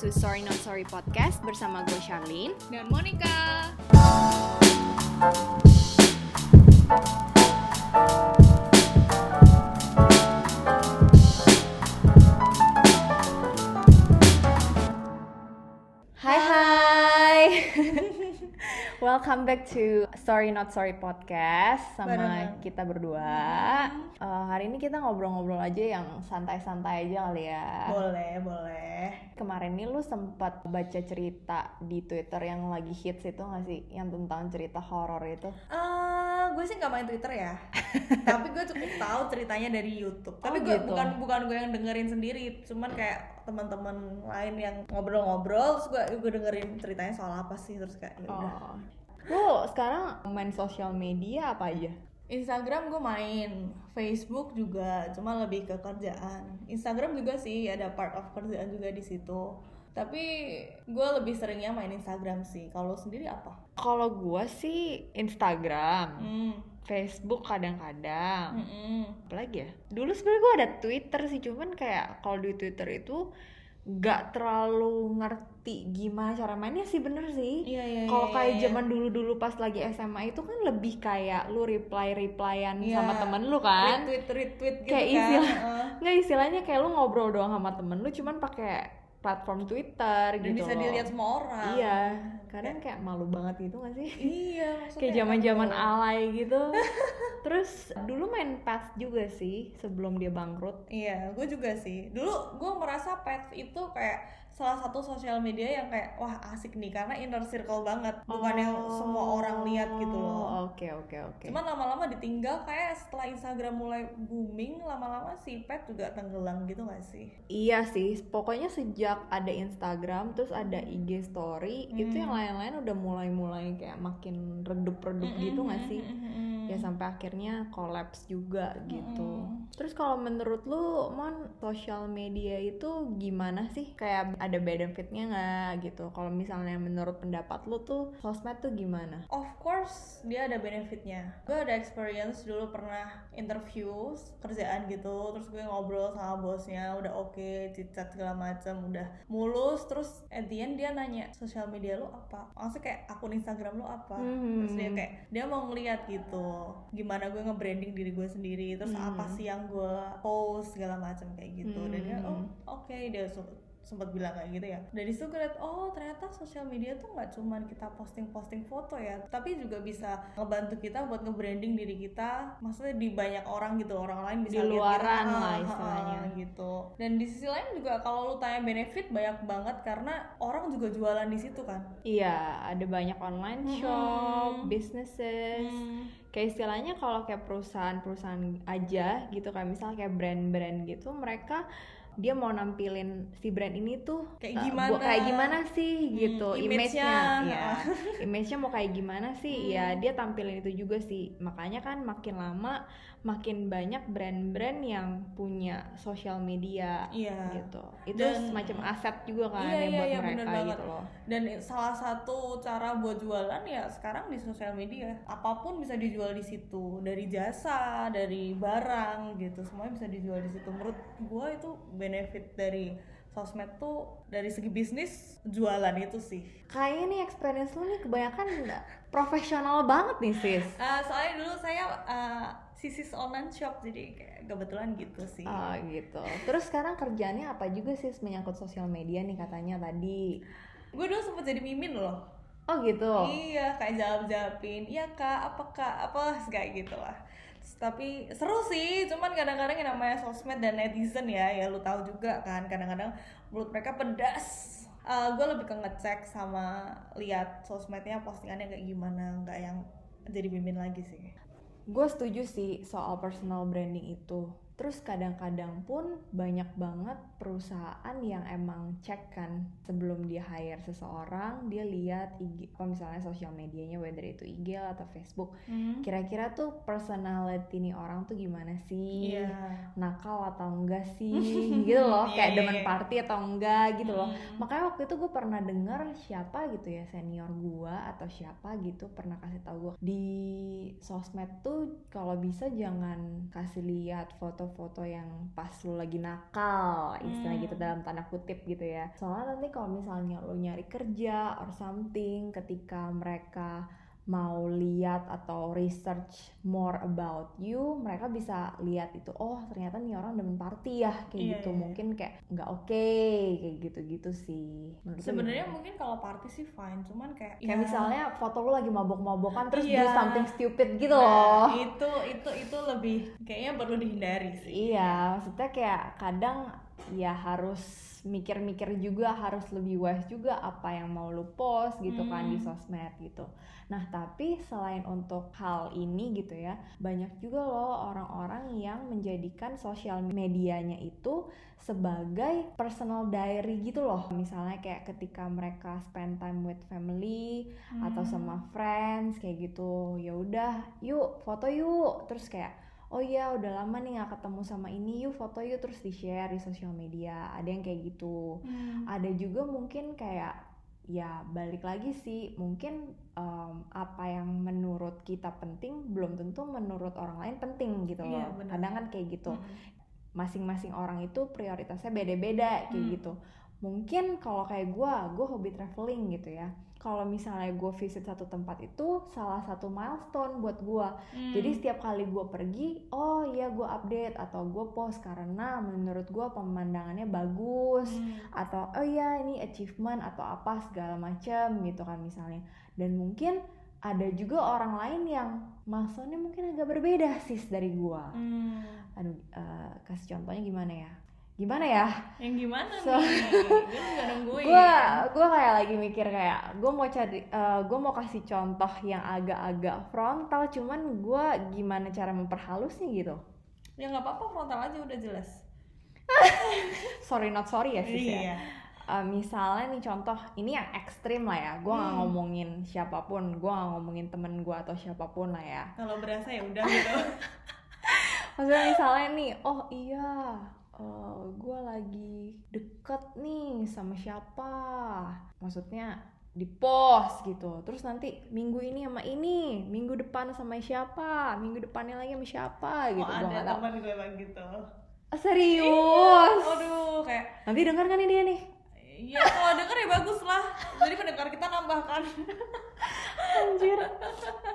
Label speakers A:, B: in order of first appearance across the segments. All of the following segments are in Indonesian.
A: to Sorry Not Sorry Podcast bersama gue Charlene
B: dan Monica.
A: Welcome back to Sorry Not Sorry Podcast sama
B: Barengan.
A: kita berdua Eh, Hari ini kita ngobrol-ngobrol aja yang santai-santai aja kali ya
B: Boleh, boleh.
A: Kemarin nih lu sempat baca cerita di Twitter yang lagi hits itu gak sih? Yang tentang cerita horor itu
B: Eh, gue sih nggak main Twitter ya. Tapi gue cukup tahu ceritanya dari YouTube. Tapi
A: Oh,
B: gue
A: gitu.
B: bukan bukan gue yang dengerin sendiri, cuman kayak teman-teman lain yang ngobrol-ngobrol, terus gue gue dengerin ceritanya soal apa sih, terus kayak ya udah.
A: Oh. Lu sekarang main sosial media apa aja?
B: Instagram gue main, Facebook juga, cuma lebih ke kerjaan. Instagram juga sih ada part of kerjaan juga di situ. Tapi gue lebih seringnya main Instagram sih. Kalau sendiri apa?
A: Kalau gua sih Instagram,
B: Hmm.
A: Facebook kadang-kadang.
B: Mm-mm.
A: Apalagi ya? Dulu sebenarnya gua ada Twitter sih, cuman kayak kalau di Twitter itu nggak terlalu ngerti gimana cara mainnya sih bener sih.
B: Iya iya.
A: Kalau
B: iya,
A: kayak
B: iya.
A: zaman dulu-dulu pas lagi SMA itu kan lebih kayak lu reply-replyan
B: Iya.
A: sama temen lu kan.
B: retweet retweet gitu
A: Kayak
B: kan.
A: istilah-
B: Heeh.
A: Nggak istilahnya kayak lu ngobrol doang sama temen lu cuman pakai platform Twitter
B: Dan
A: gitu
B: bisa
A: loh.
B: dilihat semua orang.
A: Iya, kadang kayak malu banget gitu gak sih?
B: Iya,
A: kayak zaman-zaman alay gitu. Terus dulu main PAS juga sih sebelum dia bangkrut.
B: Iya, gue juga sih. Dulu gue merasa pets itu kayak salah satu sosial media yang kayak wah asik nih karena inner circle banget, bukan yang semua orang lihat gitu loh.
A: Oh, Oke oke oke.
B: Cuman lama-lama ditinggal kayak setelah Instagram mulai booming, lama-lama si pet juga tenggelam gitu gak sih?
A: Iya sih, pokoknya sejak ada Instagram terus ada IG Story itu
B: Hmm.
A: yang lain-lain udah mulai-mulai kayak makin redup-redup gitu gak sih? Ya sampai akhirnya collapse juga gitu.
B: Mm-mm.
A: Terus kalau menurut lu, Mon, sosial media itu gimana sih? Kayak ada benefitnya nggak gitu? Kalau misalnya menurut pendapat lu tuh sosmed tuh gimana?
B: Of course dia ada benefitnya. Gue ada experience dulu pernah interview kerjaan gitu, terus gue ngobrol sama bosnya, udah oke, cicat segala macam, udah mulus, terus at the end dia nanya sosial media lu apa? Maksudnya kayak akun Instagram lu apa?
A: Hmm.
B: Terus dia kayak dia mau ngeliat gitu, gimana gue nge-branding diri gue sendiri, terus
A: Hmm.
B: apa sih yang gue post segala macam kayak gitu. Dan dia oh
A: Hmm.
B: oke dia su- sempat bilang kayak gitu ya dari situ gue liat oh ternyata sosial media tuh nggak cuman kita posting-posting foto ya tapi juga bisa ngebantu kita buat nge-branding diri kita maksudnya di banyak orang gitu orang lain
A: Di
B: bisa lihat
A: luaran
B: kita,
A: lah
B: ah, ah,
A: istilahnya.
B: ah, gitu dan di sisi lain juga kalau lu tanya benefit banyak banget karena orang juga jualan di situ kan
A: Iya, ada banyak online shop, businesses.
B: Hmm.
A: Kayak istilahnya kalau kayak perusahaan-perusahahaan aja gitu kayak misalnya kayak brand-brand gitu, mereka dia mau nampilin si brand ini tuh
B: Kayak
A: uh,
B: gimana?
A: bu- kayak gimana sih
B: Hmm,
A: gitu
B: image-nya.
A: image-nya ya image-nya mau kayak gimana sih ya
B: Hmm.
A: dia tampilin itu juga sih makanya kan makin lama makin banyak brand-brand yang punya sosial media
B: Iya.
A: gitu itu
B: Dan-
A: semacam aset juga kan
B: Iya,
A: ya
B: iya,
A: buat
B: iya, bener
A: mereka
B: banget.
A: gitu loh
B: Dan salah satu cara buat jualan ya sekarang di sosial media. Apa pun bisa dijual di situ. Dari jasa, dari barang gitu. Semuanya bisa dijual di situ. Menurut gua itu benefit dari sosmed tuh dari segi bisnis jualan itu sih.
A: kayaknya nih experience lu nih kebanyakan profesional banget nih sis
B: Ah, soalnya dulu saya ah, sisis online shop jadi kayak kebetulan gitu sih.
A: Oh gitu. Terus sekarang kerjaannya apa juga sih menyangkut sosial media nih katanya tadi?
B: Gue dulu sempet jadi mimin loh.
A: Oh gitu.
B: Iya, kayak jawab-jawabin, iya kak, apa kak, apa kayak gitu lah. Tapi seru sih, cuman kadang-kadang yang namanya sosmed dan netizen ya, ya lu tahu juga kan, kadang-kadang mulut mereka pedas. gue lebih ke ngecek sama lihat sosmednya postingannya kayak gimana, nggak yang jadi mimin lagi sih.
A: Gue setuju sih soal personal branding itu. Terus kadang-kadang pun banyak banget perusahaan yang emang cek kan sebelum dia hire seseorang, dia lihat IG, apa misalnya sosial medianya, whether itu IG atau Facebook. Kira-kira tuh personality nih orang tuh gimana sih?
B: Iya.
A: nakal atau enggak sih gitu loh
B: Iya,
A: kayak
B: iya,
A: demen
B: iya.
A: party atau enggak gitu loh
B: Hmm.
A: makanya waktu itu gue pernah denger siapa gitu ya senior gua atau siapa gitu pernah kasih tahu gue di sosmed tuh kalau bisa jangan kasih lihat foto foto-foto yang pas lu lagi nakal istilah
B: Hmm.
A: gitu dalam tanda kutip gitu ya soalnya nanti kalau misalnya lu nyari kerja or something ketika mereka mau lihat atau research more about you mereka bisa lihat itu oh ternyata nih orang demen party ya kayak
B: Iya,
A: gitu
B: iya.
A: mungkin kayak nggak oke kayak gitu-gitu sih
B: Sebenarnya mungkin kalau party sih fine, cuman kayak
A: kayak
B: ya,
A: misalnya foto lu lagi mabok-mabokan terus do
B: Iya.
A: something stupid gitu
B: nah,
A: loh
B: Itu itu itu lebih kayaknya perlu dihindari sih.
A: Iya, maksudnya kayak kadang ya harus mikir-mikir juga, harus lebih wise juga apa yang mau lu post gitu kan di
B: Hmm.
A: sosmed gitu. Nah, tapi selain untuk hal ini gitu ya, banyak juga loh orang-orang yang menjadikan sosial medianya itu sebagai personal diary gitu loh. Misalnya kayak ketika mereka spend time with family atau
B: Hmm.
A: sama friends kayak gitu. Ya udah, yuk foto yuk. Terus kayak oh iya udah lama nih nggak ketemu sama ini yuk foto yuk terus di share di sosial media ada yang kayak gitu
B: Hmm.
A: ada juga mungkin kayak ya balik lagi sih mungkin em, apa yang menurut kita penting belum tentu menurut orang lain penting gitu
B: Iya,
A: loh
B: benar.
A: kadang kan kayak gitu
B: Hmm.
A: masing-masing orang itu prioritasnya beda-beda kayak
B: Hmm.
A: gitu mungkin kalau kayak gue gue hobi traveling gitu ya kalau misalnya gue visit satu tempat itu salah satu milestone buat gue
B: Hmm.
A: jadi setiap kali gue pergi, oh iya gue update atau gue post karena menurut gue pemandangannya bagus
B: Hmm.
A: atau oh iya ini achievement atau apa segala macam gitu kan misalnya. Dan mungkin ada juga orang lain yang milestone-nya mungkin agak berbeda sis dari gue.
B: Hmm.
A: Aduh, eh, kasih contohnya gimana ya? Gimana ya?
B: Yang gimana
A: So-
B: nih? Gue juga nungguin.
A: gue gue kayak lagi mikir kayak gue mau cari gue mau kasih contoh yang agak-agak frontal cuman gue gimana cara memperhalusnya gitu
B: Ya nggak apa-apa frontal aja udah jelas.
A: sorry not sorry ya sis ya
B: Iya.
A: Eh, misalnya nih contoh ini yang ekstrim lah ya gue nggak
B: Hmm.
A: ngomongin siapa pun gue nggak ngomongin temen gue atau siapa pun lah ya
B: Kalau berasa ya udah gitu.
A: maksudnya misalnya nih oh iya gue lagi deket nih sama siapa? Maksudnya di post gitu. Terus nanti minggu ini sama ini minggu depan sama siapa minggu depannya lagi sama siapa gitu.
B: Oh,
A: gua
B: ada teman gue emang gitu.
A: Ah, serius?
B: Aduh, kayak
A: nanti denger kan nih dia nih?
B: Ya kalau denger ya bagus lah. Jadi pendengar kita nambah kan.
A: anjir.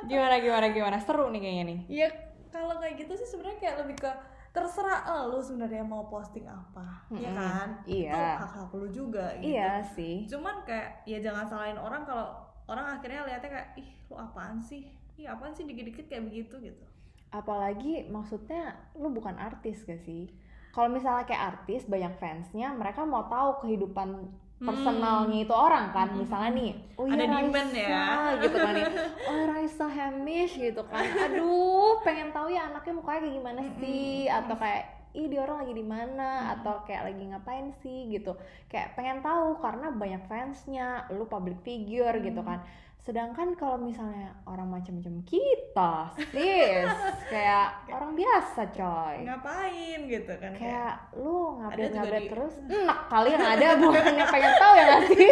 A: Gimana gimana gimana? Seru nih kayaknya nih.
B: Ya kalau kayak gitu sih sebenarnya kayak lebih ke terserah lu sebenarnya mau posting apa, ya
A: Mm-mm.
B: kan?
A: Iya.
B: Itu hak hak lu juga gitu.
A: iya sih
B: Cuman kayak ya jangan salahin orang kalau orang akhirnya lihatnya kayak ih lu apaan sih? Ih apaan sih dikit-dikit kayak begitu gitu.
A: apalagi maksudnya lu bukan artis gak sih kalau misalnya kayak artis banyak fansnya mereka mau tahu kehidupan personalnya itu orang kan
B: Hmm.
A: misalnya nih oh
B: Ada
A: iya
B: demand
A: Raisa
B: ya.
A: gitu kan nih oh Raisa Hamish gitu kan aduh pengen tahu ya anaknya mukanya kayak gimana sih? Atau kayak ih dia orang lagi di mana? Atau kayak lagi ngapain sih? Gitu. Kayak pengen tahu karena banyak fansnya lu public figure gitu kan. Sedangkan kalau misalnya orang macam-macam kita sis kayak orang biasa coy.
B: Ngapain gitu kan kayak
A: kayak lu ngupdate
B: juga
A: ngupdate
B: di-
A: terus enak kali yang ada bukannya pengen tahu ya gak sih?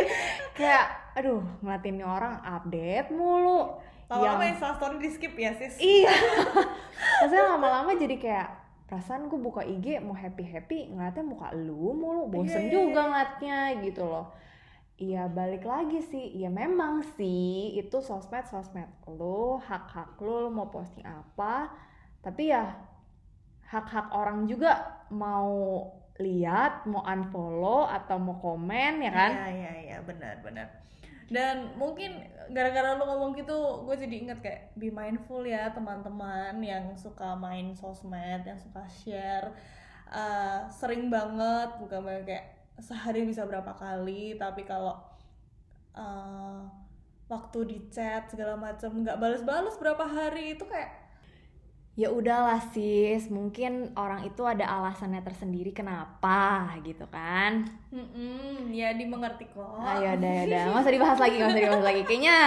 A: Kayak aduh ngeliatin orang update mulu
B: lama-lama
A: yang
B: instastory di skip ya sis.
A: iya maksudnya lama-lama jadi kayak perasaan gue buka IG mau happy happy ngeliatnya muka lu mulu bosen
B: Iya.
A: juga ngeliatnya gitu loh Iya balik lagi sih, ya memang sih itu sosmed sosmed lu, hak hak lu mau posting apa, tapi ya hak hak orang juga mau lihat, mau unfollow atau mau komen ya kan?
B: Iya iya iya benar benar. Dan mungkin gara-gara lu ngomong gitu, gue jadi inget kayak be mindful ya teman-teman yang suka main sosmed, yang suka share, Eh, sering banget bukan banget kayak sehari bisa berapa kali, tapi kalau eh, waktu di chat segala macam nggak balas-balas berapa hari itu kayak
A: Ya udahlah sis, mungkin orang itu ada alasannya tersendiri kenapa gitu kan?
B: mm ya dimengerti kok.
A: Ayo udah ya udah, nggak usah dibahas lagi, nggak usah dibahas lagi. Kayaknya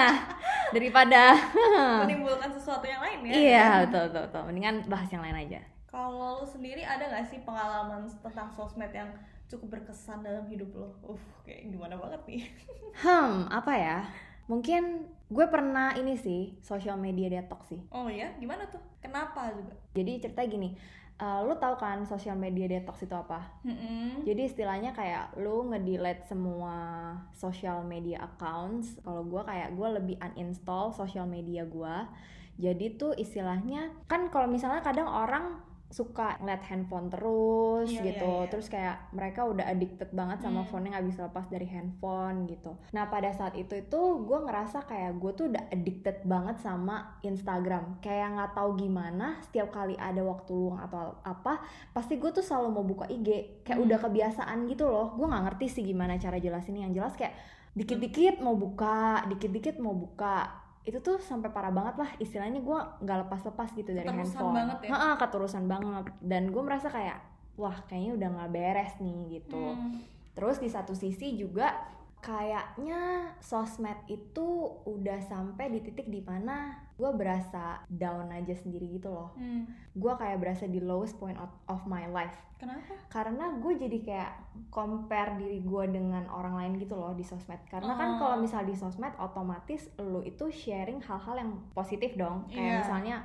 A: daripada
B: menimbulkan sesuatu yang lain ya.
A: iya betul betul betul, mendingan bahas yang lain aja.
B: Kalau lu sendiri ada gak sih pengalaman tentang sosmed yang cukup berkesan dalam hidup lo? Uh, kayak gimana banget nih?
A: Hmm, apa ya? Mungkin gue pernah ini sih social media detox sih.
B: Oh ya gimana tuh? Kenapa juga?
A: Jadi cerita gini uh, lu tahu kan social media detox itu apa?
B: Mm-mm.
A: jadi istilahnya kayak lu nge-delete semua social media accounts. Kalau gue kayak gue lebih uninstall social media gue jadi tuh istilahnya kan kalau misalnya kadang orang suka ngeliat handphone terus
B: Iya,
A: gitu.
B: iya, iya.
A: terus kayak mereka udah addicted banget sama
B: Hmm.
A: phone-nya nggak bisa lepas dari handphone gitu. Nah pada saat itu itu gue ngerasa kayak gue tuh udah addicted banget sama Instagram. Kayak nggak tahu gimana setiap kali ada waktu luang atau apa pasti gue tuh selalu mau buka IG kayak
B: Hmm.
A: udah kebiasaan gitu loh. Gue nggak ngerti sih gimana cara jelasinnya. Yang jelas kayak dikit-dikit mau buka dikit-dikit mau buka itu tuh sampai parah banget lah istilahnya gue nggak lepas-lepas gitu dari
B: Keterusan
A: handphone
B: banget ya?
A: Ha-ha, keterusan banget dan gue merasa kayak wah kayaknya udah nggak beres nih gitu
B: Hmm.
A: terus di satu sisi juga kayaknya sosmed itu udah sampai di titik di mana gue berasa down aja sendiri gitu loh
B: Hmm.
A: gue kayak berasa di lowest point of, of my life
B: kenapa
A: karena gue jadi kayak compare diri gue dengan orang lain gitu loh di sosmed karena kan
B: Oh.
A: kalau misal di sosmed otomatis lu itu sharing hal-hal yang positif dong kayak
B: Iya.
A: misalnya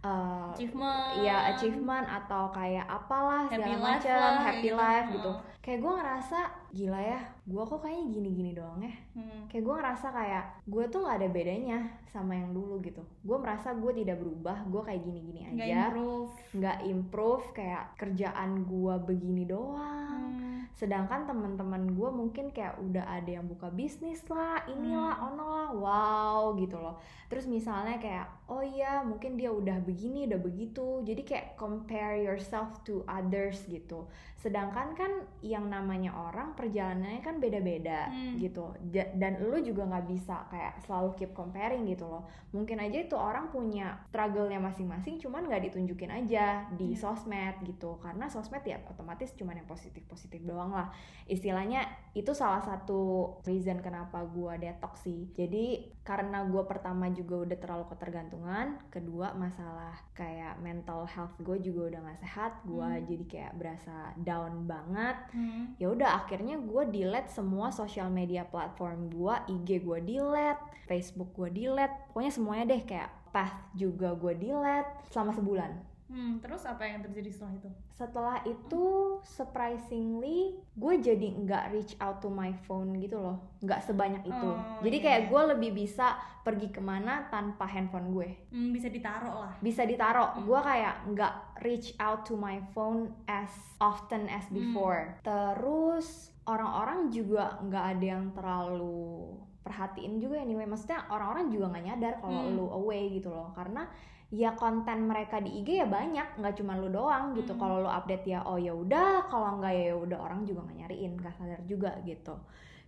A: uh,
B: achievement
A: ya achievement atau kayak apalah
B: Happy
A: segala
B: life
A: macam
B: lah,
A: happy
B: gitu.
A: life gitu
B: Heeh.
A: kayak gue ngerasa gila ya gue kok kayaknya gini-gini doang ya.
B: Hmm.
A: kayak gue ngerasa kayak gue tuh nggak ada bedanya sama yang dulu gitu. Gue merasa gue tidak berubah gue kayak gini-gini
B: nggak
A: aja.
B: improve.
A: Nggak improve kayak kerjaan gue begini doang.
B: Hmm.
A: sedangkan teman-teman gue mungkin kayak udah ada yang buka bisnis lah inilah
B: Hmm.
A: ono lah wow gitu loh. Terus misalnya kayak oh iya mungkin dia udah begini udah begitu. Jadi kayak compare yourself to others gitu. Sedangkan kan yang namanya orang perjalanannya kan beda-beda
B: Hmm.
A: gitu dan lu juga nggak bisa kayak selalu keep comparing gitu loh mungkin aja itu orang punya struggle-nya masing-masing cuman nggak ditunjukin aja di
B: Iya.
A: sosmed gitu karena sosmed ya otomatis cuman yang positif-positif doang lah istilahnya itu salah satu reason kenapa gua detox sih jadi karena gua pertama juga udah terlalu ketergantungan kedua masalah kayak mental health gue juga udah nggak sehat gua
B: Hmm.
A: jadi kayak berasa down banget
B: Hmm.
A: ya udah akhirnya gue delete semua sosial media platform gue IG gue delete Facebook gue delete pokoknya semuanya deh kayak path juga gue delete selama sebulan
B: Hmm, terus apa yang terjadi setelah itu?
A: Setelah itu surprisingly gue jadi nggak reach out to my phone gitu loh. Nggak sebanyak itu.
B: Oh,
A: jadi
B: iya,
A: kayak
B: iya.
A: gue lebih bisa pergi ke mana tanpa handphone gue.
B: Hmm, bisa ditaruh lah.
A: Bisa ditaruh.
B: Hmm.
A: gue kayak nggak reach out to my phone as often as
B: Hmm.
A: before. Terus orang-orang juga nggak ada yang terlalu perhatiin juga anyway. Maksudnya orang-orang juga nggak nyadar kalau
B: Hmm.
A: lu away gitu loh. Karena ya konten mereka di IG ya banyak nggak cuma lu doang gitu.
B: Hmm.
A: kalau lu update ya oh ya udah kalau nggak ya udah orang juga nggak nyariin nggak sadar juga gitu.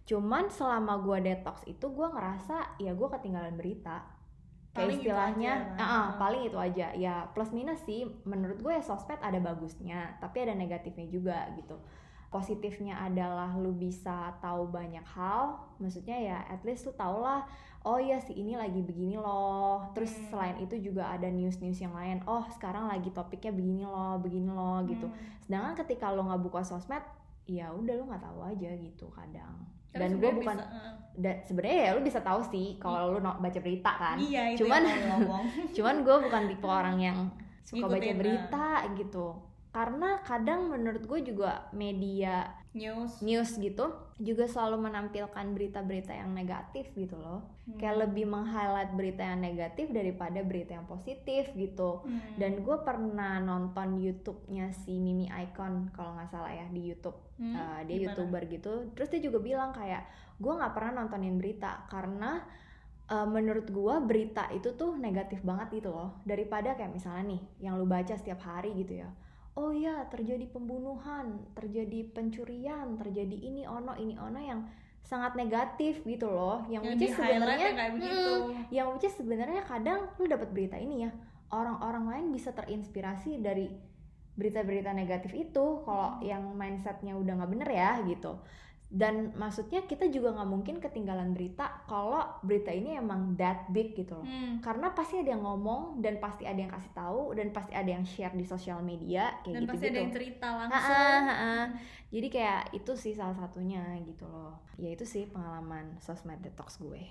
A: Cuman selama gua detox itu gua ngerasa ya gua ketinggalan berita. Kayak
B: Paling itu
A: istilahnya
B: aja lah.
A: ah, ah, paling itu aja. Ya plus minus sih menurut gue ya sosmed ada bagusnya tapi ada negatifnya juga gitu. Positifnya adalah lu bisa tahu banyak hal maksudnya ya at least lu tau lah oh ya si ini lagi begini loh. Terus
B: Hmm.
A: selain itu juga ada news news yang lain. Oh sekarang lagi topiknya begini loh begini loh gitu.
B: Hmm.
A: sedangkan ketika lo nggak buka sosmed ya udah lo nggak tahu aja gitu kadang.
B: Karena
A: dan gue bukan
B: bisa, uh,
A: dan sebenarnya ya lu bisa tahu sih kalau lu no- baca berita kan.
B: Iya itu
A: Cuman-
B: yang mau ngomong.
A: cuman gue bukan tipe orang yang suka baca
B: Ngikutin,
A: berita gitu karena kadang menurut gue juga media
B: news.
A: news gitu juga selalu menampilkan berita-berita yang negatif gitu loh.
B: Hmm.
A: kayak lebih meng-highlight berita yang negatif daripada berita yang positif gitu.
B: Hmm.
A: dan gue pernah nonton YouTube-nya si Mimi Icon kalau nggak salah ya di YouTube.
B: Hmm,
A: Uh, dia
B: gimana?
A: youtuber gitu. Terus dia juga bilang kayak gue nggak pernah nontonin berita karena uh, menurut gue berita itu tuh negatif banget gitu loh. Daripada kayak misalnya nih yang lu baca setiap hari gitu ya oh ya terjadi pembunuhan terjadi pencurian terjadi ini ono ini ono yang sangat negatif gitu loh. Yang,
B: yang
A: which sebenarnya
B: kayak begitu.
A: Mm, yang which sebenarnya kadang lu dapat berita ini ya orang-orang lain bisa terinspirasi dari berita-berita negatif itu kalau yang mindsetnya udah nggak bener ya gitu dan maksudnya kita juga nggak mungkin ketinggalan berita kalau berita ini emang that big gitu loh.
B: Hmm.
A: karena pasti ada yang ngomong dan pasti ada yang kasih tahu dan pasti ada yang share di sosial media kayak
B: dan
A: gitu
B: pasti
A: gitu
B: ada yang cerita langsung.
A: ha-ha. jadi kayak itu sih salah satunya gitu loh. Ya itu sih pengalaman sosmed detox gue.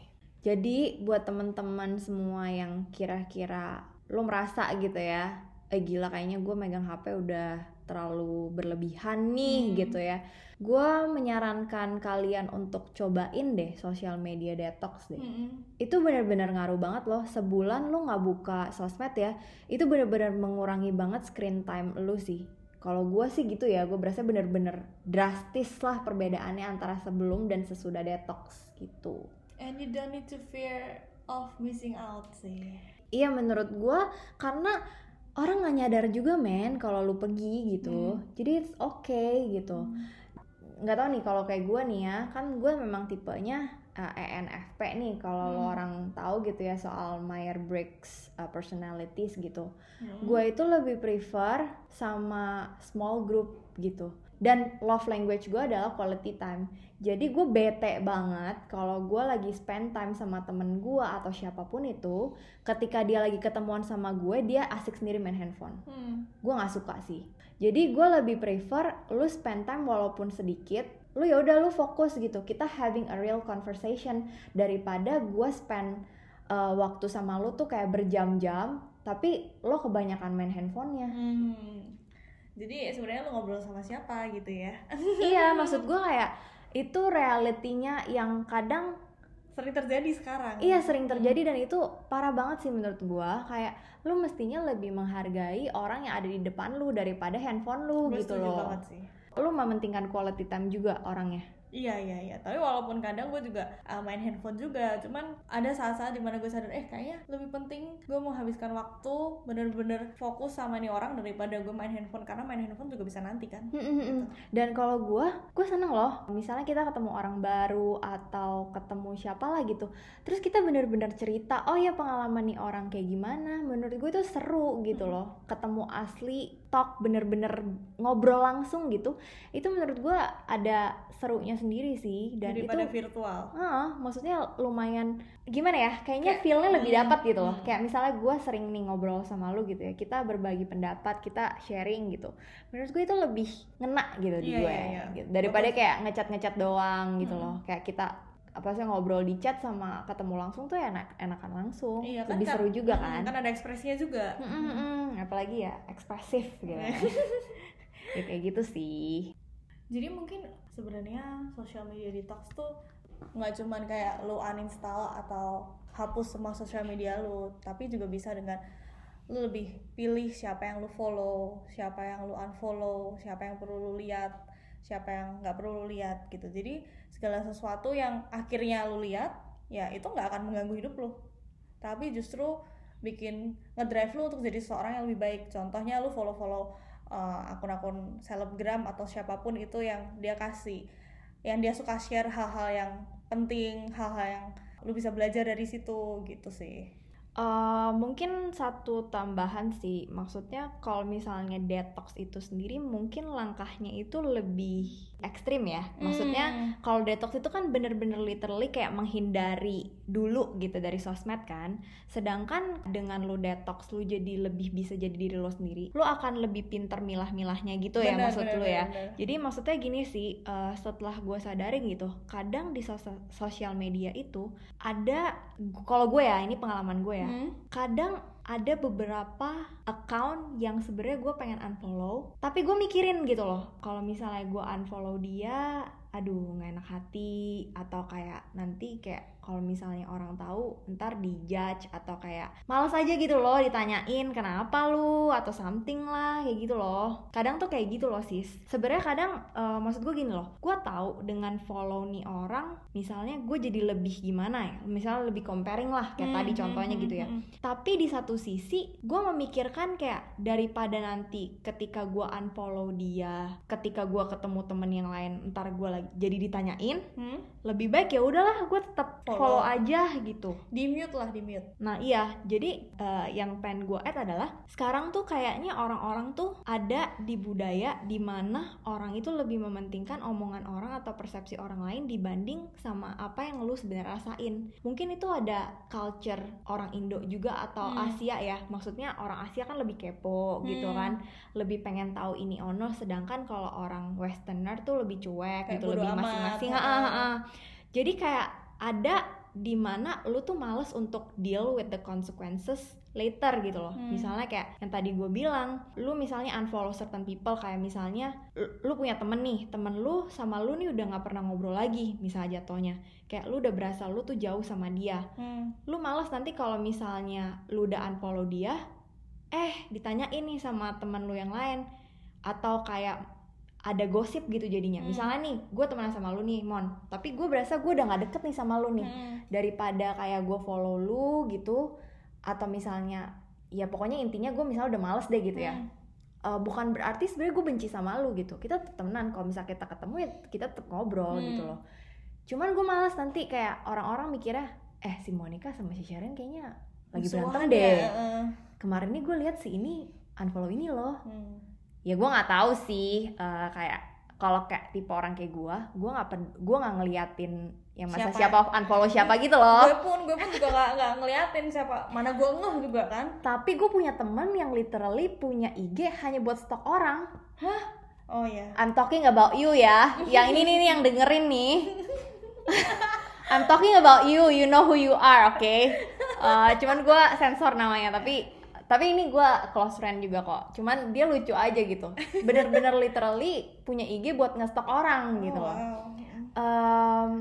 A: Jadi buat teman-teman semua yang kira-kira lo merasa gitu ya, eh gila kayaknya gue megang HP udah terlalu berlebihan nih
B: Hmm.
A: gitu ya. Gue menyarankan kalian untuk cobain deh social media detox deh.
B: Mm-mm.
A: Itu benar-benar ngaruh banget loh. Sebulan lo nggak buka sosmed ya, itu benar-benar mengurangi banget screen time lo sih. Kalau gue sih gitu ya, gue berasa bener-bener drastis lah perbedaannya antara sebelum dan sesudah detox gitu.
B: And you don't need to fear of missing out sih.
A: Iya menurut gue karena orang nggak nyadar juga men kalau lu pergi gitu. Jadi it's okay gitu. Nggak tahu nih kalau kayak gue nih ya, kan gue memang tipenya uh, ENFP nih kalau lo
B: Hmm.
A: orang tahu gitu ya soal Myers-Briggs uh, personalities gitu.
B: Hmm.
A: Gue itu lebih prefer sama small group gitu. Dan love language gue adalah quality time. Jadi gue bete banget kalau gue lagi spend time sama temen gue atau siapa pun itu, ketika dia lagi ketemuan sama gue, dia asik sendiri main handphone.
B: Hmm.
A: Gue nggak suka sih. Jadi gue lebih prefer lu spend time walaupun sedikit, lu ya udah lu fokus gitu. Kita having a real conversation daripada gue spend uh, waktu sama lu tuh kayak berjam-jam, tapi lo kebanyakan main handphonenya.
B: Hmm. Jadi sebenarnya lu ngobrol sama siapa gitu ya?
A: iya, maksud gue kayak itu realitinya yang kadang
B: Sering terjadi sekarang.
A: iya sering terjadi dan itu parah banget sih menurut gue. Kayak lu mestinya lebih menghargai orang yang ada di depan lu daripada handphone lu
B: Gue
A: gitu loh.
B: banget sih.
A: Lu mementingkan quality time juga orangnya.
B: Iya iya iya. Tapi walaupun kadang gue juga uh, main handphone juga, cuman ada saat-saat di mana gue sadar, eh kayaknya lebih penting gue menghabiskan waktu bener-bener fokus sama nih orang daripada gue main handphone karena main handphone juga bisa nanti kan.
A: Mm-mm-mm. Dan kalau gue, gue seneng loh. Misalnya kita ketemu orang baru atau ketemu siapa lah gitu. Terus kita bener-bener cerita, oh ya pengalaman nih orang kayak gimana. Menurut gue itu seru gitu
B: Hmm.
A: loh. Ketemu asli, talk bener-bener ngobrol langsung gitu. Itu menurut gue ada serunya sendiri sih. Dan
B: daripada
A: itu
B: virtual.
A: Ah, maksudnya lumayan gimana ya? Kayaknya
B: Kayak-
A: feel-nya lebih dapat gitu loh.
B: hmm.
A: Kayak misalnya gue sering nih ngobrol sama lu gitu ya. Kita berbagi pendapat, kita sharing gitu. Menurut gue itu lebih ngena gitu di
B: Iya,
A: gue.
B: iya, iya.
A: gitu. Daripada kayak ngecat-ngecat doang gitu
B: Hmm.
A: loh. Kayak kita apa sih ngobrol di chat sama ketemu langsung tuh enak enakan langsung.
B: Iya kan
A: lebih
B: kan-
A: seru juga kan.
B: Kan ada ekspresinya juga.
A: Mm, mm, mm. Apalagi ya ekspresif gitu.
B: Iya.
A: ya kayak gitu sih.
B: Jadi mungkin sebenarnya social media detox tuh nggak cuman kayak lu uninstall atau hapus semua sosial media lu, tapi juga bisa dengan lu lebih pilih siapa yang lu follow, siapa yang lu unfollow, siapa yang perlu lu lihat, siapa yang nggak perlu lu lihat gitu. Jadi segala sesuatu yang akhirnya lu lihat, ya itu nggak akan mengganggu hidup lu, tapi justru bikin ngedrive lu untuk jadi seseorang yang lebih baik. Contohnya lu follow-follow uh, akun-akun selebgram atau siapa pun itu yang dia kasih yang dia suka share hal-hal yang penting hal-hal yang lu bisa belajar dari situ gitu sih
A: Eh, mungkin satu tambahan sih, maksudnya kalau misalnya detox itu sendiri mungkin langkahnya itu lebih ekstrim ya. Maksudnya
B: Hmm.
A: kalau detox itu kan bener-bener literally kayak menghindari dulu gitu dari sosmed kan. Sedangkan dengan lu detox lu jadi lebih bisa jadi diri lu sendiri. Lu akan lebih pinter milah-milahnya gitu ya
B: Benar,
A: maksud
B: benar,
A: lu ya.
B: benar.
A: Jadi maksudnya gini sih, eh, setelah gue sadarin gitu, kadang di sos- sosial media itu ada, kalau gue ya, ini pengalaman gue ya,
B: Hmm.
A: kadang ada beberapa account yang sebenarnya gue pengen unfollow, tapi gue mikirin gitu loh, kalau misalnya gue unfollow dia, aduh nggak enak hati, atau kayak nanti kayak kalau misalnya orang tahu ntar dijudge atau kayak males aja gitu loh ditanyain kenapa lu atau something lah kayak gitu loh kadang tuh kayak gitu loh sis sebenarnya kadang eh, maksud gue gini loh gue tahu dengan follow nih orang misalnya gue jadi lebih gimana ya misalnya lebih comparing lah kayak
B: Hmm,
A: tadi
B: hmm,
A: contohnya
B: hmm,
A: gitu ya
B: hmm.
A: tapi di satu sisi gue memikirkan kayak daripada nanti ketika gue unfollow dia ketika gue ketemu temen yang lain ntar gue lagi jadi ditanyain
B: Hmm?
A: lebih baik ya udahlah gue tetap
B: Follow.
A: Follow aja gitu
B: di mute lah di mute
A: Nah iya, jadi eh, yang pengen gue add adalah sekarang tuh kayaknya orang-orang tuh ada di budaya di mana orang itu lebih mementingkan omongan orang atau persepsi orang lain dibanding sama apa yang lu sebenarnya rasain. Mungkin itu ada culture orang Indo juga atau
B: Hmm.
A: Asia ya. Maksudnya orang Asia kan lebih kepo gitu
B: Hmm.
A: kan, lebih pengen tahu ini ono. Sedangkan kalau orang Westerner tuh lebih cuek
B: Kayak
A: gitu, lebih masing-masing. Jadi kayak ada di mana lu tuh males untuk deal with the consequences later gitu loh.
B: Hmm.
A: Misalnya kayak yang tadi gue bilang, lu misalnya unfollow certain people kayak misalnya lu, lu punya temen nih, temen lu sama lu nih udah nggak pernah ngobrol lagi, misalnya jatuhnya. Kayak lu udah berasa lu tuh jauh sama dia.
B: Hmm.
A: Lu males nanti kalau misalnya lu udah unfollow dia, eh ditanyain nih sama temen lu yang lain atau kayak ada gosip gitu jadinya.
B: Hmm.
A: Misalnya nih, gue temenan sama lu nih, Mon. Tapi gue berasa gue udah nggak deket nih sama lu nih
B: Hmm.
A: daripada kayak gue follow lu gitu atau misalnya ya pokoknya intinya gue misalnya udah males deh gitu ya
B: Hmm.
A: Eh, bukan berarti sebenarnya gue benci sama lu gitu kita temenan kalau misalnya kita ketemu ya kita tetap ngobrol
B: Hmm.
A: gitu loh cuman gue males nanti kayak orang-orang mikirnya eh si Monica sama si Sharon kayaknya lagi
B: Musuhan
A: berantem
B: ya,
A: deh
B: heeh.
A: kemarin nih gue lihat si ini unfollow ini loh
B: Hmm.
A: Ya gue nggak tahu sih eh, kayak kalau kayak tipe orang kayak gue gue nggak pen- gue nggak ngeliatin yang masa
B: Siapa?
A: siapa unfollow siapa gitu loh
B: gue pun gue pun juga nggak nggak ngeliatin siapa mana gue ngeh juga kan
A: Tapi gue punya temen yang literally punya IG hanya buat stok orang.
B: oh ya
A: I'm talking about you ya. Yang ini nih yang dengerin nih. I'm talking about you. You know who you are, oke? Uh, cuman gue sensor namanya. Tapi tapi ini gue close friend juga kok. Cuman dia lucu aja gitu. Bener-bener literally punya IG buat ngestok orang gitu
B: oh,
A: loh.
B: wow.
A: Um,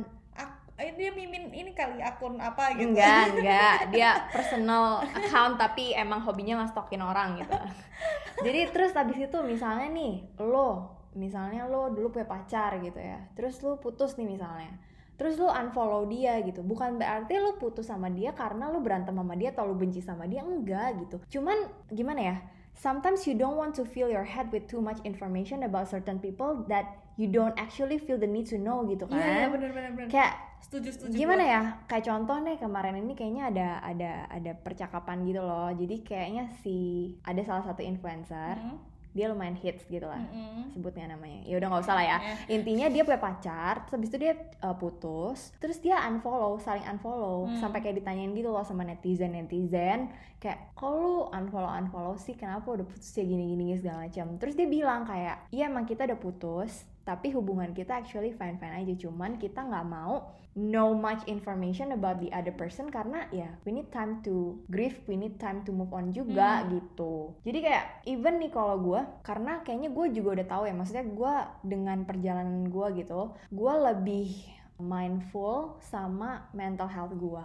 B: dia mimin ini kali akun apa gitu
A: Enggak, enggak. Dia personal account tapi emang hobinya ngestokin orang gitu. Jadi terus abis itu misalnya nih, lo, misalnya lo dulu punya pacar gitu ya. Terus lo putus nih misalnya. Terus lo unfollow dia gitu. Bukan berarti lo putus sama dia karena lo berantem sama dia atau lo benci sama dia. Enggak gitu. Cuman gimana ya? Sometimes you don't want to fill your head with too much information about certain people that you don't actually feel the need to know gitu kan.
B: iya iya bener bener bener
A: Kayak
B: setuju setuju
A: gimana ya kayak contoh nih kemarin ini kayaknya ada ada ada percakapan gitu loh jadi kayaknya si ada salah satu influencer
B: Hmm.
A: Dia lumayan hits gitu lah
B: Mm-mm.
A: sebutnya namanya ya udah nggak usah lah ya
B: Eh.
A: intinya dia punya pacar terus habis itu dia uh, putus terus dia unfollow saling unfollow
B: Hmm.
A: sampai kayak ditanyain gitu loh sama netizen netizen kayak kok lu unfollow unfollow sih kenapa udah putus ya gini gini segala macam terus dia bilang kayak iya emang kita udah putus tapi hubungan kita actually fine fine aja cuman kita nggak mau know much information about the other person karena ya we need time to grieve we need time to move on juga
B: Hmm.
A: gitu jadi kayak even nih kalau gue karena kayaknya gue juga udah tahu ya maksudnya gue dengan perjalanan gue gitu gue lebih mindful sama mental health gue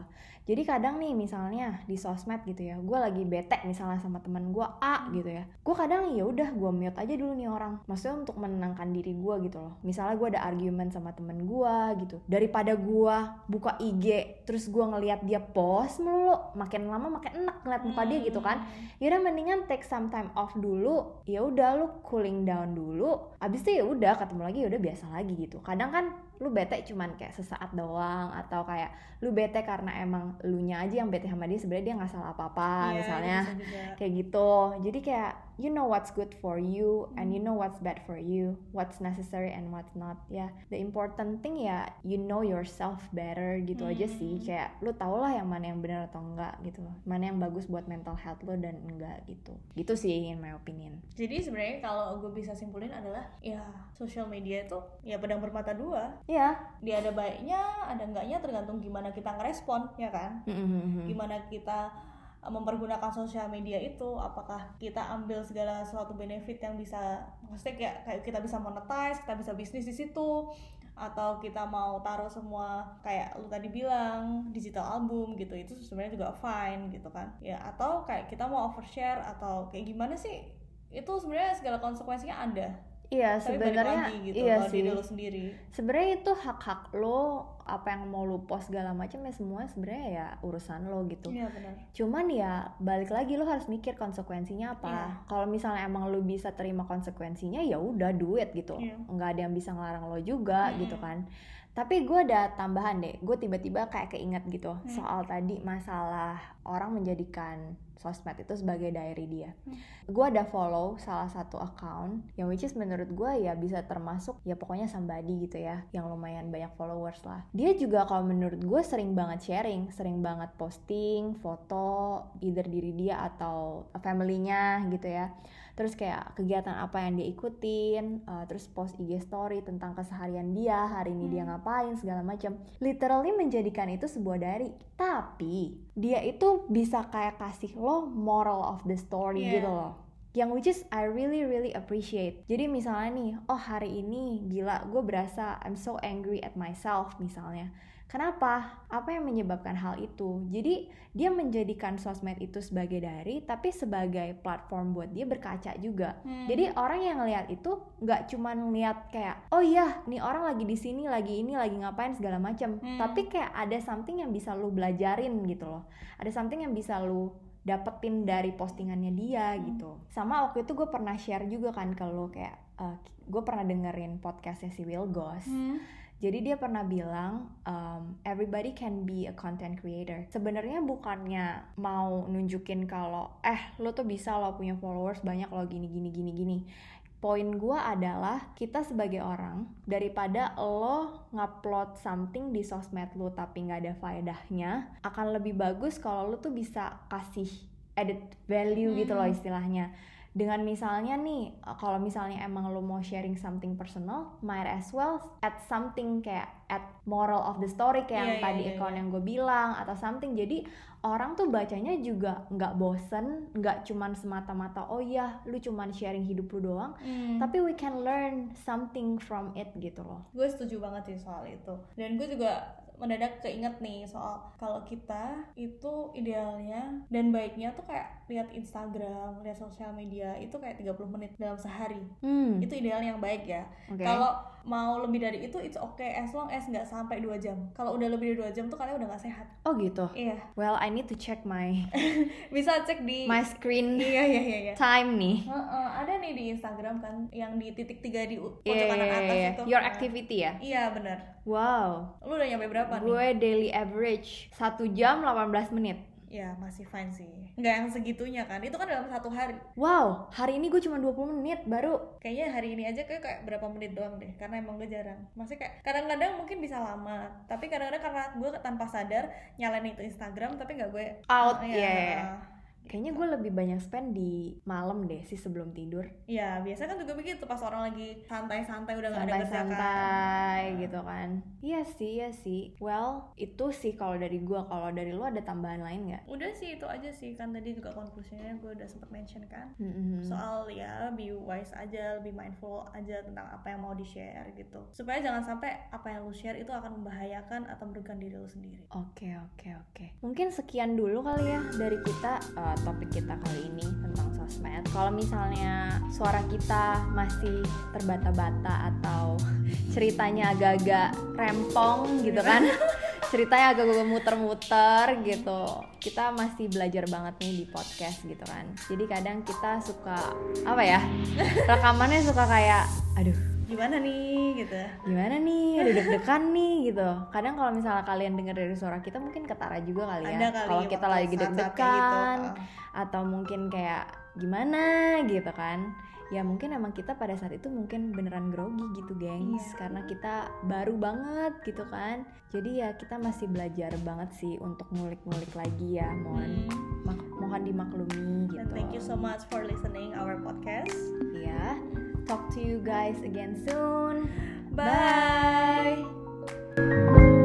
A: jadi kadang nih misalnya di sosmed gitu ya gue lagi bete misalnya sama temen gue A gitu ya gue kadang ya udah gue mute aja dulu nih orang. Maksudnya untuk menenangkan diri gue gitu loh. Misalnya gue ada argumen sama temen gue gitu. Daripada gue buka IG terus gue ngeliat dia post melulu makin lama makin enak ngeliat muka dia gitu kan. Yaudah mendingan take some time off dulu ya udah lu cooling down dulu abis itu ya udah ketemu lagi ya udah biasa lagi gitu. Kadang kan lu bete cuman kayak sesaat doang atau kayak lu bete karena emang lu nya aja yang bete sama dia sebenarnya dia nggak salah apa-apa
B: Iya,
A: misalnya kayak gitu. Jadi kayak you know what's good for you and you know what's bad for you what's necessary and what's not ya. The important thing ya you know yourself better gitu aja sih.
B: Hmm.
A: kayak lu tau lah yang mana yang benar atau enggak gitu. Mana yang bagus buat mental health lo dan enggak gitu. Gitu sih in my opinion.
B: Jadi sebenarnya kalau gue bisa simpulin adalah ya sosial media itu ya pedang bermata dua.
A: Ya.
B: Dia ada baiknya ada enggaknya tergantung gimana kita ngerespon ya kan? Gimana kita mempergunakan sosial media itu apakah kita ambil segala sesuatu benefit yang bisa maksudnya kayak, kayak kita bisa monetize kita bisa bisnis di situ atau kita mau taruh semua kayak lu tadi bilang digital album gitu itu sebenarnya juga fine gitu kan. Ya atau kayak kita mau overshare atau kayak gimana sih? Itu sebenarnya segala konsekuensinya ada
A: iya sebenarnya
B: gitu
A: iya sih
B: diri lu sendiri
A: sebenarnya itu hak hak lo apa yang mau lu post segala macam ya semua sebenarnya ya urusan lo gitu
B: iya benar
A: Cuman ya balik lagi lo harus mikir konsekuensinya apa.
B: Iya.
A: Kalau misalnya emang lo bisa terima konsekuensinya ya udah duit gitu.
B: Iya.
A: Nggak ada yang bisa ngelarang lo juga
B: Mm-mm.
A: gitu kan. Tapi gue ada tambahan deh. Gue tiba-tiba kayak keinget gitu
B: Hmm.
A: soal tadi masalah orang menjadikan sosmed itu sebagai diary dia.
B: Hmm.
A: Gue ada follow salah satu account yang which is menurut gue ya bisa termasuk ya pokoknya somebody gitu ya yang lumayan banyak followers lah. Dia juga kalau menurut gue sering banget sharing, sering banget posting foto either diri dia atau family-nya gitu ya. terus kayak kegiatan apa yang dia ikutin uh, terus post IG story tentang keseharian dia hari ini dia
B: Hmm.
A: ngapain segala macam literally menjadikan itu sebuah diary tapi dia itu bisa kayak kasih lo moral of the story
B: Yeah.
A: gitu loh. Yang which is I really really appreciate. Jadi misalnya nih oh hari ini gila gue berasa I'm so angry at myself misalnya Kenapa? Apa yang menyebabkan hal itu? Jadi dia menjadikan sosmed itu sebagai diary, tapi sebagai platform buat dia berkaca juga.
B: Hmm.
A: Jadi orang yang ngelihat itu nggak cuma ngeliat kayak, oh iya, nih orang lagi di sini, lagi ini, lagi ngapain segala macam.
B: Hmm.
A: Tapi kayak ada something yang bisa lu belajarin gitu loh. Ada something yang bisa lu dapetin dari postingannya dia
B: Hmm.
A: gitu. Sama waktu itu gue pernah share juga kan ke lu kayak, gue pernah dengerin podcastnya si Will Goss.
B: Hmm.
A: Jadi dia pernah bilang um, everybody can be a content creator. Sebenarnya bukannya mau nunjukin kalau eh lo tuh bisa lo punya followers banyak lo gini gini gini gini. Poin gua adalah kita sebagai orang daripada lo ngupload something di sosmed lo tapi nggak ada faedahnya akan lebih bagus kalau lo tuh bisa kasih added value gitu loh
B: Hmm.
A: istilahnya dengan misalnya nih uh, kalau misalnya emang lo mau sharing something personal might as well add something kayak add moral of the story kayak yang
B: Iya, iya,
A: tadi
B: iya,
A: account
B: iya.
A: yang gue bilang atau something jadi orang tuh bacanya juga nggak bosen nggak cuman semata-mata oh ya lu cuman sharing hidup lu doang
B: Hmm.
A: tapi we can learn something from it gitu loh
B: gue setuju banget sih soal itu dan gue juga mendadak keinget nih soal kalau kita itu idealnya dan baiknya tuh kayak lihat Instagram, lihat sosial media itu kayak 30 menit dalam sehari.
A: hmm
B: Itu idealnya yang baik ya.
A: oke
B: Kalau mau lebih dari itu it's okay as long as nggak sampai dua jam. Kalau udah lebih dari dua jam tuh kalian udah nggak sehat.
A: oh gitu
B: Iya,
A: well I need to check my
B: bisa cek di
A: my screen
B: Iya iya iya iya.
A: time nih
B: Heeh, ada nih di Instagram kan yang di titik tiga di pojok kanan
A: iya,
B: atas
A: iya.
B: itu.
A: your activity ya
B: Iya benar.
A: wow
B: Lu udah nyampe berapa nih?
A: gue daily average 1 jam 18 menit
B: Ya masih fine sih. Nggak yang segitunya kan. Itu kan dalam satu hari.
A: wow hari ini gue cuma 20 menit baru
B: Kayaknya hari ini aja kayak, kayak berapa menit doang deh. Karena emang gue jarang. Maksudnya kayak kadang-kadang mungkin bisa lama. Tapi kadang-kadang karena gue tanpa sadar nyalain itu Instagram tapi nggak gue
A: Out,
B: iya,
A: iya. Kayaknya gue lebih banyak spend di malam deh sih sebelum tidur.
B: Iya, biasanya kan juga begitu pas orang lagi santai-santai udah nggak ada kerjaan.
A: santai-santai gitu kan. Iya sih iya sih. Well itu sih kalau dari gue kalau dari lu ada tambahan lain nggak?
B: Udah sih itu aja sih. Kan tadi juga konklusinya gue udah sempet mention kan.
A: Mm-mm.
B: soal ya be wise aja lebih mindful aja tentang apa yang mau di share gitu. Supaya jangan sampai apa yang lu share itu akan membahayakan atau merugikan diri lu sendiri.
A: Oke oke oke. Mungkin sekian dulu kali ya dari kita uh, topik kita kali ini tentang sosmed. Kalau misalnya suara kita masih terbata-bata atau ceritanya agak-agak rempong gitu kan, ceritanya agak-agak muter-muter gitu. Kita masih belajar banget nih di podcast gitu kan. Jadi kadang kita suka apa ya? Rekamannya suka kayak aduh
B: gimana nih gitu
A: gimana nih? Aduh deg-degan nih gitu. Kadang kalau misalnya kalian dengar dari suara kita mungkin ketara juga kali ya. Kalau kita
B: waktu
A: lagi
B: kayak
A: deg-degan
B: gitu.
A: atau mungkin kayak gimana? gitu kan. Ya mungkin emang kita pada saat itu mungkin beneran grogi gitu gengs.
B: Iya.
A: karena kita baru banget gitu kan. Jadi ya kita masih belajar banget sih untuk ngulik-ngulik lagi ya mohon
B: Hmm.
A: mohon dimaklumi gitu.
B: and thank you so much for listening our podcast.
A: Ya talk to you guys again soon
B: bye.
A: Bye.